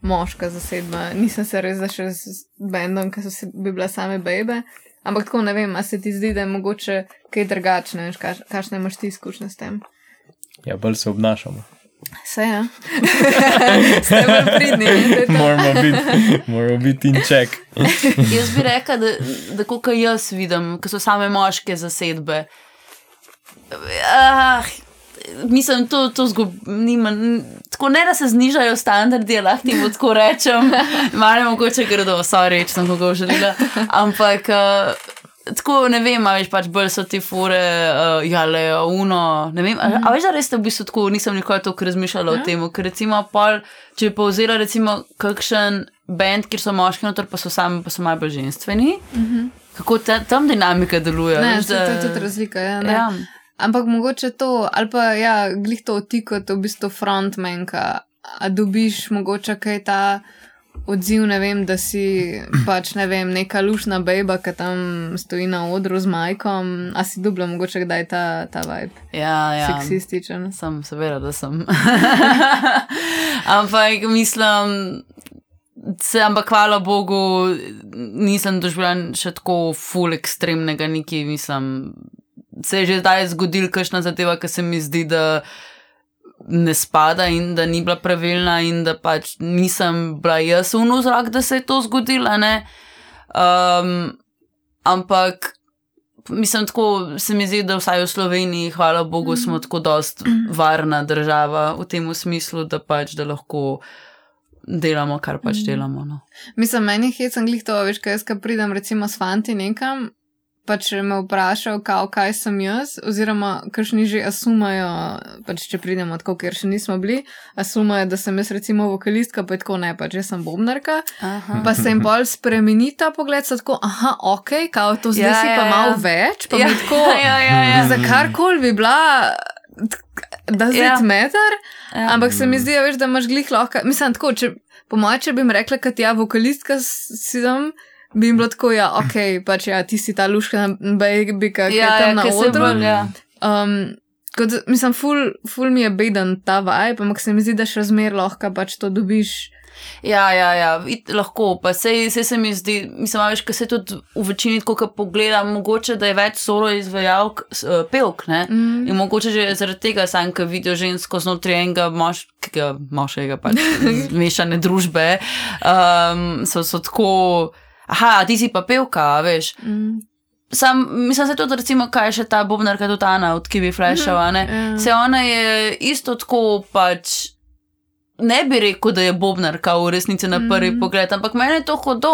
moška zasedba. Nisem se res zašel z bendom, ki so se bi bila same bebe, ampak tako ne vem, a se ti zdi, da je mogoče kaj drugačne, kakšne imaš ti izkušnje s tem. Ja, bolj se obnašamo. Vse je. Ste bolj pridni. Moramo biti, moramo biti in ček. jaz bi rekel, da, da kot jaz vidim, ko so same moške zasedbe. Ah, mislim, to, to zgubim. Tako ne, da se znižajo standardi, lahko ti tako rečem. Malo mogoče gredo, sorry, če sem koga želela. Ampak. Uh, tako ne vem, ali pač bolj so ti fure, uh, ja, le uno. Ne vem, mm -hmm. ali že res v bistvu tako nisem nikoli tako razmišljala ja. o tem. Ker recimo, pol, če bi povzela recimo kakšen bend, kjer so moški noter, pa so sami, pa so malo bolj ženstveni. Mm -hmm. Kako ta, tam dinamika deluje? Ne, veš, da... To je tudi razlika. Ja, ja. Ampak mogoče to, ali pa ja, glih to ti kot v bistvu frontmenka, a dobiš mogoče kaj ta odziv, ne vem, da si pač ne vem, neka lušna beba, ki tam stoji na odru z majkom, a si dubla, mogoče kdaj ta, ta vibe. Ja, ja. Seksističen. Sem, seveda, da sem. [LAUGHS] ampak mislim. Se, ampak hvala Bogu, nisem doživel še tako ful ekstremnega, neki mislim. Se je že zdaj zgodil, kakšna zadeva, ki se mi zdi, da ne spada in da ni bila pravilna, in da pač nisem bila jaz v vzrok, da se je to zgodilo. Um, ampak mislim, tako se mi zdi, da vsaj v Sloveniji, hvala Bogu, mm. smo tako dost varna država v tem smislu, da pač da lahko. Delamo, kar pač mm. delamo. No. Mislim, meni je hecno, glih to, veš, kaj jaz, ko pridem, recimo, s fanti nekam, pač me vprašal, kao, kaj sem jaz, oziroma kakšni že asumajo, pač če pridemo tako, ker še nismo bili, asumajo, da sem jaz recimo vokalistka, pa je tako ne, pač jaz sem bobnarka. Aha. Pa se jim bolj spremeni ta pogled, tako, aha, ok, kao, to zdaj ja, si ja, pa ja. malo več, pa ja, mi tako, [LAUGHS] ja, ja, ja. za karkoli bi bila. Da zdaj ja. meter, ja. ampak se mi zdi, veš, da imaš glih lahko. Mislim, tako, če, po mojem, če bi mi rekla, da ja, vokalistka si tam, bi jim bilo tako, ja, ok, pač ja, ti si ta luška baby, ki je ja, tam ja, na odru. Ja. Um, kot, mislim, ful, ful mi je beden ta vibe, ampak se mi zdi, da še zmer lahko pač to dobiš. Ja, ja, ja. Vid, lahko, pa se, se, se mi zdi, mislim, veš, kaj se tudi v večini, ko pogledam, mogoče da je več solo izvajalk, uh, pevk, ne? Mm. In mogoče že zaradi tega sam, ki vidijo žensko znotraj enega moškega, moškega pač [LAUGHS] mešane družbe, um, so, so tako aha, ti si pa pevka, veš. Mm. Sam, mislim, da je to, recimo, kaj še ta bobnarka Dotana, od ki bi flashala. Mm -hmm. Se ona je isto tako pač. Ne bi rekel, da je bobnarka v resnici na prvi mm. pogled, ampak meni je to hodo.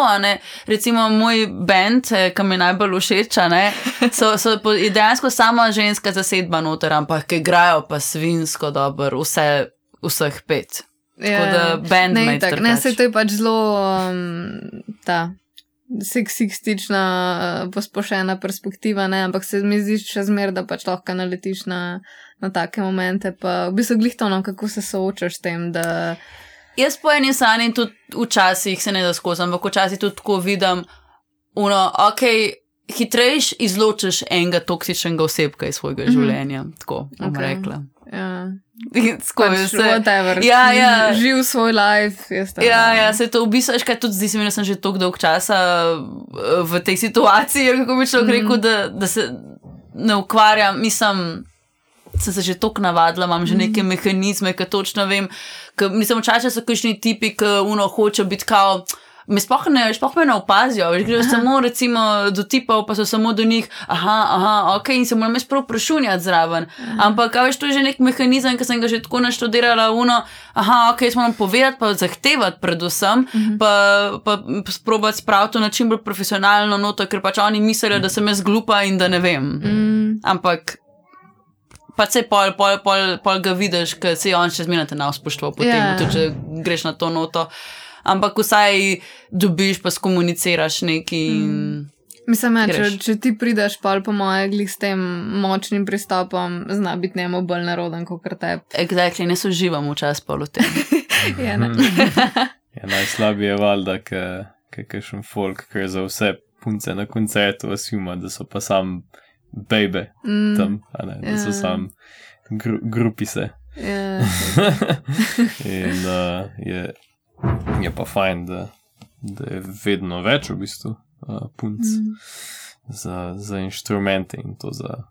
Recimo moj bend, eh, ki mi najbolj všeč, [LAUGHS] so, so dejansko sama ženska zasedba noter, ampak ki igrajo pa svinsko dobro, vse, vseh pet. Ja, tako da bend ne. Ne, se to je pač zelo um, ta seksistična, eh, pospošena perspektiva, ne? ampak se mi zdi še zmer, da pač lahko naletiš na, na take momente. Pa v bistvu glihtovno, kako se soočaš s tem. Da... Jaz po eni strani tudi včasih se ne da skozi, ampak včasih tudi tako vidim, uno, ok. Hitrejš izločiš enega toksičnega osebka iz svojega mm -hmm. življenja, tako bom okay. rekla. Ja. Skozi Pač, vse. whatever. Ja, ja. Živ svoj life. tam, Ja, ja, se to v bistvu, kaj, tudi zdi se mi, da sem že tako dolg časa eh, v tej situaciji, kako bi človek Mhm. rekel, da, da se ne ukvarjam, mislim. Sem se že tako navadila, imam že neke mehanizme, ki točno vem. Mislim, včasih so kakšni tipi, ki uno hoče biti kao. Me sploh ne, sploh me ne opazijo, veš, grejo samo recimo do tipov, pa so samo do njih, aha, aha, ok, in se moram jaz prav prešunjati zraven. Ampak, a veš, to je že nek mehanizem, ki sem ga že tako naštudirala, uno, aha, ok, jaz moram povedati, pa zahtevati predvsem, pa, pa sprobati spraviti to na čim bolj profesionalno noto, ker pač oni mislijo, da sem jaz glupa in da ne vem. Mm, Ampak. Pa se pol, pol, pol, pol ga vidiš, ker se on še zmeraj na spoštvo, potem Ja. yeah. tudi če greš na to noto. Ampak vsaj dobiš, pa skomuniciraš nekaj. In... Mislim, ja, če, če ti prideš pol po moje glih s tem močnim pristopom, zna biti njemu bolj naroden kot tebi. Exactly, ne soživam včasih pol v tem. [LAUGHS] Ja, ne. Ja, najslabije je valjda, ker je kakšen folk, ker za vse punce na koncertu asuma, da so pa sam bebe Mm, tam, a ne, da so Ja. sam gru, grupise. ja. [LAUGHS] In uh, je, je pa fajn, da, da je vedno več v bistvu uh, punc Mm. za, za inštrumente in to za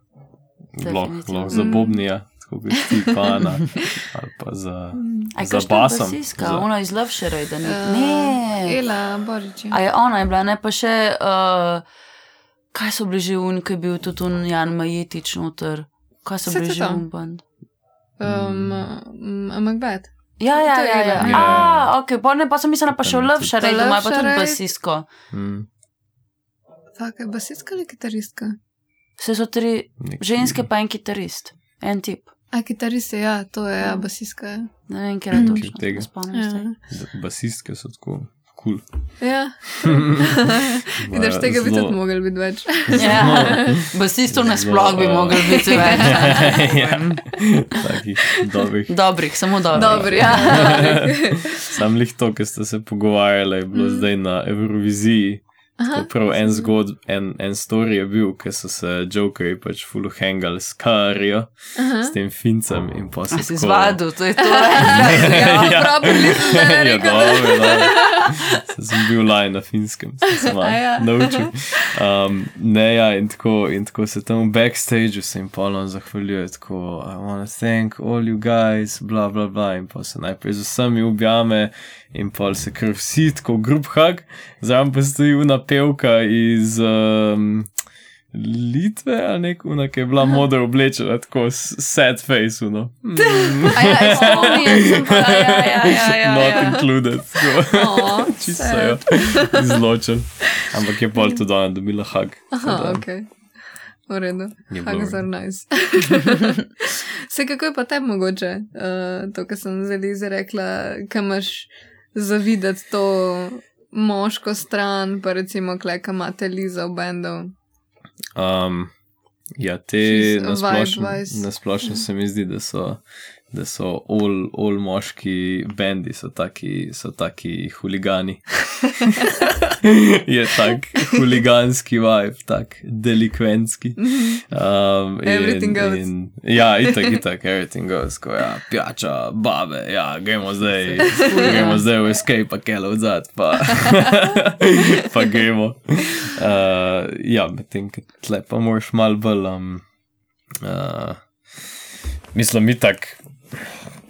blok, blok za Mm. bobnija, tako kot ti pana, [LAUGHS] ali pa za, Aj, za basom. basiska, za- ona iz Lovšera, da ni. Uh, Ne, Ela, Božič. A je ona je bila, ne pa še, uh, kaj so bili že un, ki je bil tudi un Jan Majetič noter. Kaj so bili že un band? Um, um, Macbeth. Ja, ja, To ja. ja. Ja, ja. A, ok, pa ne, pa sem mislila pa še v tudi- Lovšera, doma je pa tudi Love Shared. basisko. Mm, Fak, je basistka ali kitaristka? Vse so tri nek- ženske, pa en kitarist, en tip. A kitarist je, ja, to je, ja, basistka je. Ne vem, kje je. Tega. ne spomnim se. Ja. Basistke so tako kul. ja. [LAUGHS] Vidiš, tega bi tudi mogel biti več. Ja, basistov nasploh bi mogli biti več. [LAUGHS] ja, takih dobrih. Dobrih, samo dobrih. Dobri, ja. [LAUGHS] Sam lih to, ki ste se pogovarjali, je bilo Mm. zdaj na Euroviziji. Aha. Prav en zgod, en, en story je bil, ker so se Jokerji pač full hangali s karijo, s tem fincem in pa A si zvadil, to je to. [LAUGHS] [LAUGHS] Ja, Ja. zdaj [LAUGHS] ja, dobro, dobro. Sem bil laj na finskem, sem se malo ja. naučil. Um, ne, ja, in tako, in tako se tam v backstageu se jim polno zahvaljuje, tako, I wanna thank all you guys, bla, bla, bla, in pa se najprej z vsemi objame, in pa se kar vsi tako grup hug, zraven pa stoji una pevka iz. Um, Litve ali neko, ki je bila modro oblečena, tako sad face, no. Mm, [LAUGHS] A ja, Estonija, sem pa, ja, ja, ja, ja, [LAUGHS] not ja. included. Aw, [LAUGHS] Čisto jo izločili. Ampak je pol tudi ona dobila hug. Aha, ok. V redu. Je v are nice. Se kako je pa tebi mogoče, uh, to, kar sem zdaj izrekla, kam imaš zavideti to moško stran, pa recimo, klej, kam imate Liza v bendu. Um, ja, te nasplošno, nasplošno se mi zdi, da so, da so all, all moški bendi, so taki, so taki huligani. [LAUGHS] je tak huliganski vibe, tak delikventski. Um, Everything goes. In, ja, itak, itak, everything goes. Ko, ja, pijača, babe, ja, gremo zdaj, gremo zdaj v escape, pa kele odzad, pa, [LAUGHS] pa gremo. Uh, ja, medtem, ko tle pa moraš mal bolj. Um, uh, mislim, itak,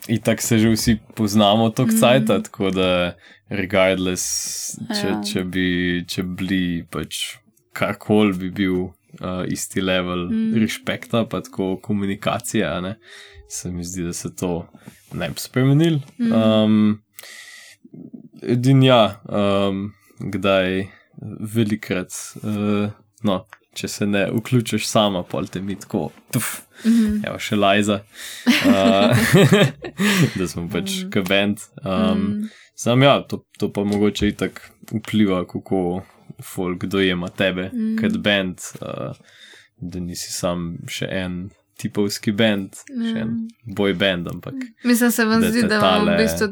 itak se že vsi poznamo tok cajt, mm. tako da regardless, če, Ja. če bi če bili pač karkoli bi bil uh, isti level mm. respekta, pa tako komunikacije, a ne, se mi zdi, da se to ne bi spremenil. Mm. Um, Edin ja, um, kdaj velikrat, uh, no, če se ne vključiš sama, pol te mi tako, tuf, Mhm. evo še lajza, [LAUGHS] uh, [LAUGHS] da smo pač kabend. Um, Mm. Sam ja, to, to pa mogoče itak vpliva, kako folk dojema tebe mm. kot bend, uh, da nisi sam še en tipovski bend, mm. še en boj bend, ampak Mislim, se vam zdi, da vam v tale- bistvu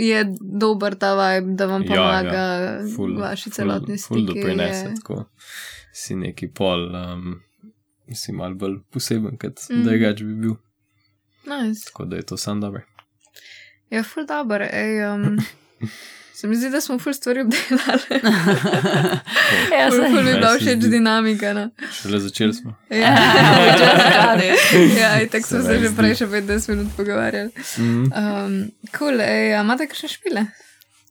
je dober ta vibe, da vam Ja, pomaga ja, ful, v vaši ful- celotni ful sliki. doprinese, je- tako si neki pol, um, si mal bolj poseben, kot Mm. mm. drugač bi bil. Nice. Tako da je to sam dobro. Ja, ful dobro. Um, [LAUGHS] se mi zdi, da smo ful stvari obdelali. [LAUGHS] [LAUGHS] Ja, ful, saj. ful mi je Ja, bila se všeč zdi. dinamika. No. Šele začeli smo. Ja, Just ja in tako smo Se se že prej še 15 minut pogovarjali. Mm. Um, cool, ej, a imate kakšne špile?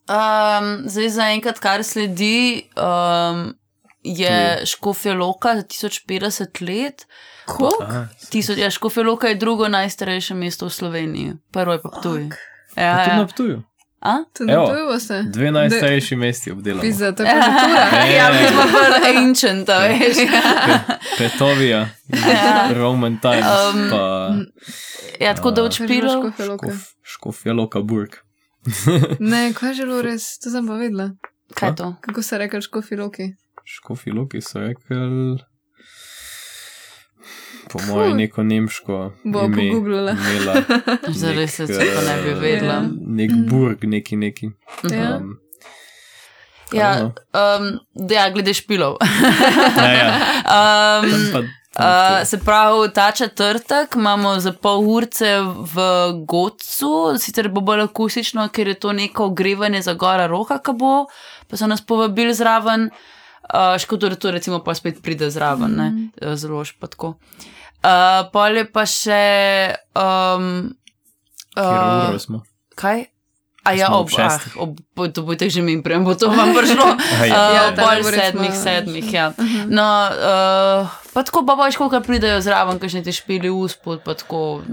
Um, zdaj, zaenkrat, kar sledi, um, je Škofja Loka za 1050 let. Tisoč, ja, Škofja Loka je drugo najstarejše mesto v Sloveniji, prvo je pa Ptuj. a Ja, tudi ja. na Ptuju. A? Tudi Evo. boste. Dve najstarejši mesti obdelamo. Pizza, to je pa kultura. Ja, mi smo bolj ancient, veš. Petovija, Roman Times, Um, pa Ja, tako da odšpilo. Škofja Loka. Burg. Ne, kaj je bilo res, to sem pa vedela. Kaj je to? Kako se reče škofi loki? Škofja Loki so rekli, po mojem, neko nemško. Bo ime pogooglala. Zares [LAUGHS] se to ne bi eh, vedela. Nek burg, neki neki. Ja. Um, Ja, um, ja glede špilov. [LAUGHS] ja, ja. um, pa, Uh, se pravi, ta četrtek imamo za pol urce v Gocu, sicer bo bolj akustično, ker je to neko ogrevanje za gora roka, ki bo, pa so nas povabili zraven. Uh, škoda, da to recimo pa spet pride zraven, ne, Mhm. zelo špatko. Uh, pol je pa še. Um, uh, smo. kaj? A ja, ob ob, ah, šestih. ob, bo- to bojte že mi prej, bo to vam prišlo. [LAUGHS] Ja. Uh, Ja, pol sedmih, smo- sedmih, ja. No, uh, pa tako pa boš, koliko pridejo zraven, kakšne ti špili uspod, pa tako.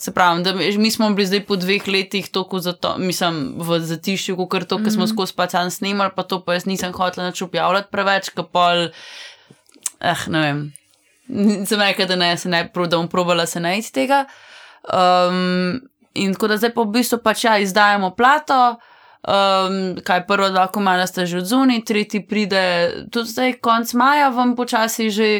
Se pravi, da mi smo bili zdaj po dveh letih tako zato, mislim, v zatišju, kot to, ker smo skozi pač sam snimali, pa to pa jaz nisem hotel nič objavljati preveč, ker pol, eh, ne vem. Sem rekel, da ne, se ne, da bom probala se najti tega. Um, in tako da zdaj pa v bistvu pač ja, izdajamo plato. Um, kaj prva dva komada sta že od zunaj, tretji pride tudi zdaj, konc maja, vam počasi že.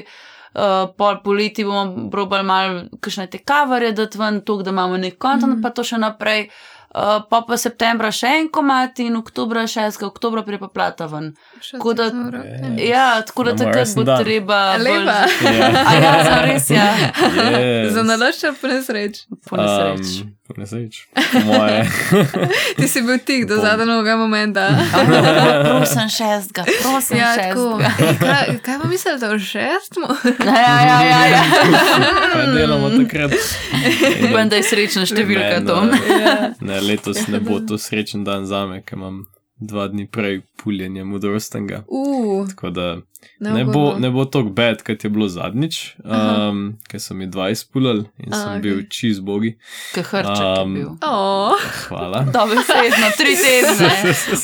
Uh, pol poleti bomo probali malo, kakšne te kavarje dati ven, to, da imamo nek kontent, mm. pa to še naprej. Uh, pa pa septembra še en komat in oktobra, 6. oktobra prije pa plata ven. Tako da- Ja, tako da Imamo takrat bo dan. treba. bolj- Lepa. Ja. A ja, [LAUGHS] za res, ja. Yes. Za naložča pa nesreč. Po nesreči. Um, moje. [LAUGHS] Ti si bil tik do zadnjega momenta. [LAUGHS] Prosim šestega, prosim Ja, tako. Kaj, kaj pa mislite o šestmu? Ja, ja, ja, ja. [LAUGHS] Kaj delamo takrat? Upam, da je srečna številka Ne, to. no. Ja. Ne, letos ne bo to srečen dan za me, ker imam dva dni prej puljenje modrostnega. Uh, Tako da ne bo, ne bo tako bed, kot je bilo zadnjič, um, ker so mi dva izpulali in A, sem okej. bil čist bogi. Kaj hrček je Um, bil. Oh, Hvala. [LAUGHS] Dobro, sedno, tri tedne.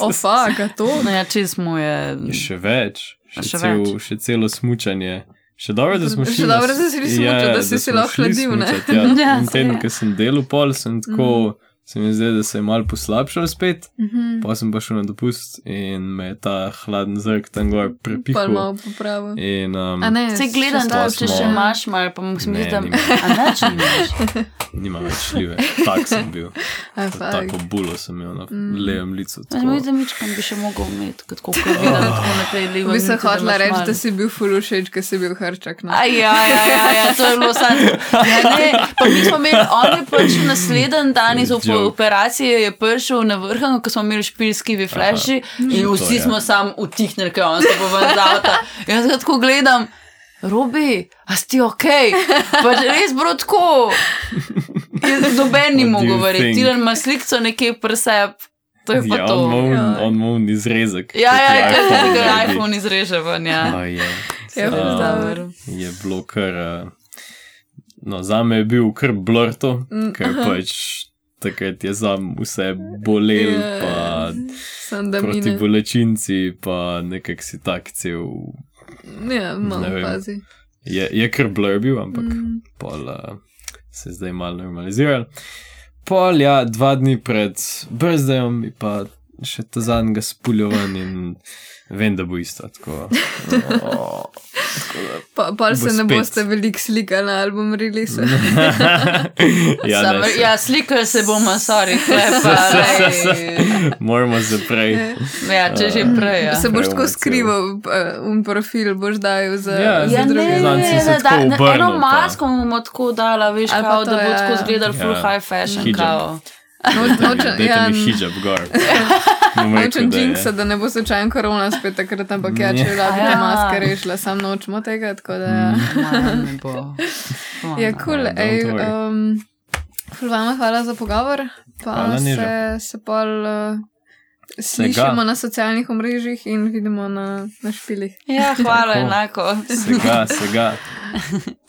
oh, fuck, a to. No, ja, čez mu je. Še več, še, Še cel, več. še celo smučanje. Še dobro, da smo Še šli. dobro, na s- da si šli smučat, da si si smo lahko hladil, ne? Ja, [LAUGHS] Ja, teden, ko sem delal pol, sem tako, se mi zdi, da se je malo poslabšal spet. Mhm. Pa sem pa šel na dopust in me je ta hladen zrk tam gor Pa prepihal. malo popravil. In, um, A ne, Se gledam, da če še imaš, malo pa mu Ne, smisel, da nimam. A neč nimaš. [LAUGHS] nima več šljive. Tak sem bil. A. Tako bulo sem imel na Mm. levem licu. Jaz mi da mičkam bi še mogel imeti, kot ko vidim, tako naprej levo. Bi se hotela imaš reči, da si bil full všeč, ker si bil hrčak. No. Aj, ja, ja, ja, ja, to je bilo sad. Ja, ne, pa mi smo imeli, on je pač naslednji dan [LAUGHS] iz op Joke. operacije je prišel na vrh, ko smo imeli špilski flashi in To vsi je. smo sam utihnili, ker on se bo ven z avta. Jaz ga tako gledam. Robi, a si ti ok? Pač res bro tako. Noben ni mogel verjeti. Tiran ima slikco nekje preseb. To je pa Ja, to. on ima un- Ja. on ima un izrezek. Ja, kot ja, je ja, iPhone izreže ven, ja. A je. Ja, Um, dobro. je bilo kar. Uh, no, za me je bil kar blurto, Mm, ker pač takrat je za vse bolel, Ja, pa proti mine. bolečinci, pa nekak si tak cel. Ja, malo Ne vem. pazi. Je, je kar blur bil, ampak mm. Pol uh, se je zdaj malo normaliziral. Pol, ja, dva dni pred brzdejom, mi pa še ta zadnjega spuljovan in vem, da bo isto. Tako, oh, pa pa se ne boste veliko slikali na album release. [LAUGHS] [LAUGHS] ja, Sam, ja slikali se bomo, sorry, klepa. [LAUGHS] Moramo se prej. Ja, če že prej. Ja. Se boš tako skrival, um profil boš dal za, ja, za druge. Ne, ne, ne, ne, da, ne, eno masko bomo tako dala, veš, kao, da bo ja. tako zgledal full ja. high fashion. Nočem, ja, mi hijab gor. [LAUGHS] Nočem džinksa, da ne bo slučajno korona spet takrat, ampak ja, če radi ja. maske rešila, sam nočemo tega, tako da [LAUGHS] ja. Ne bo. Ja, kul, ej, um, vama hvala za pogovor, pa se, se pol uh, slišimo na socialnih omrežjih in vidimo na, na špilih. Ja, hvala enako. Sega, sega. [LAUGHS]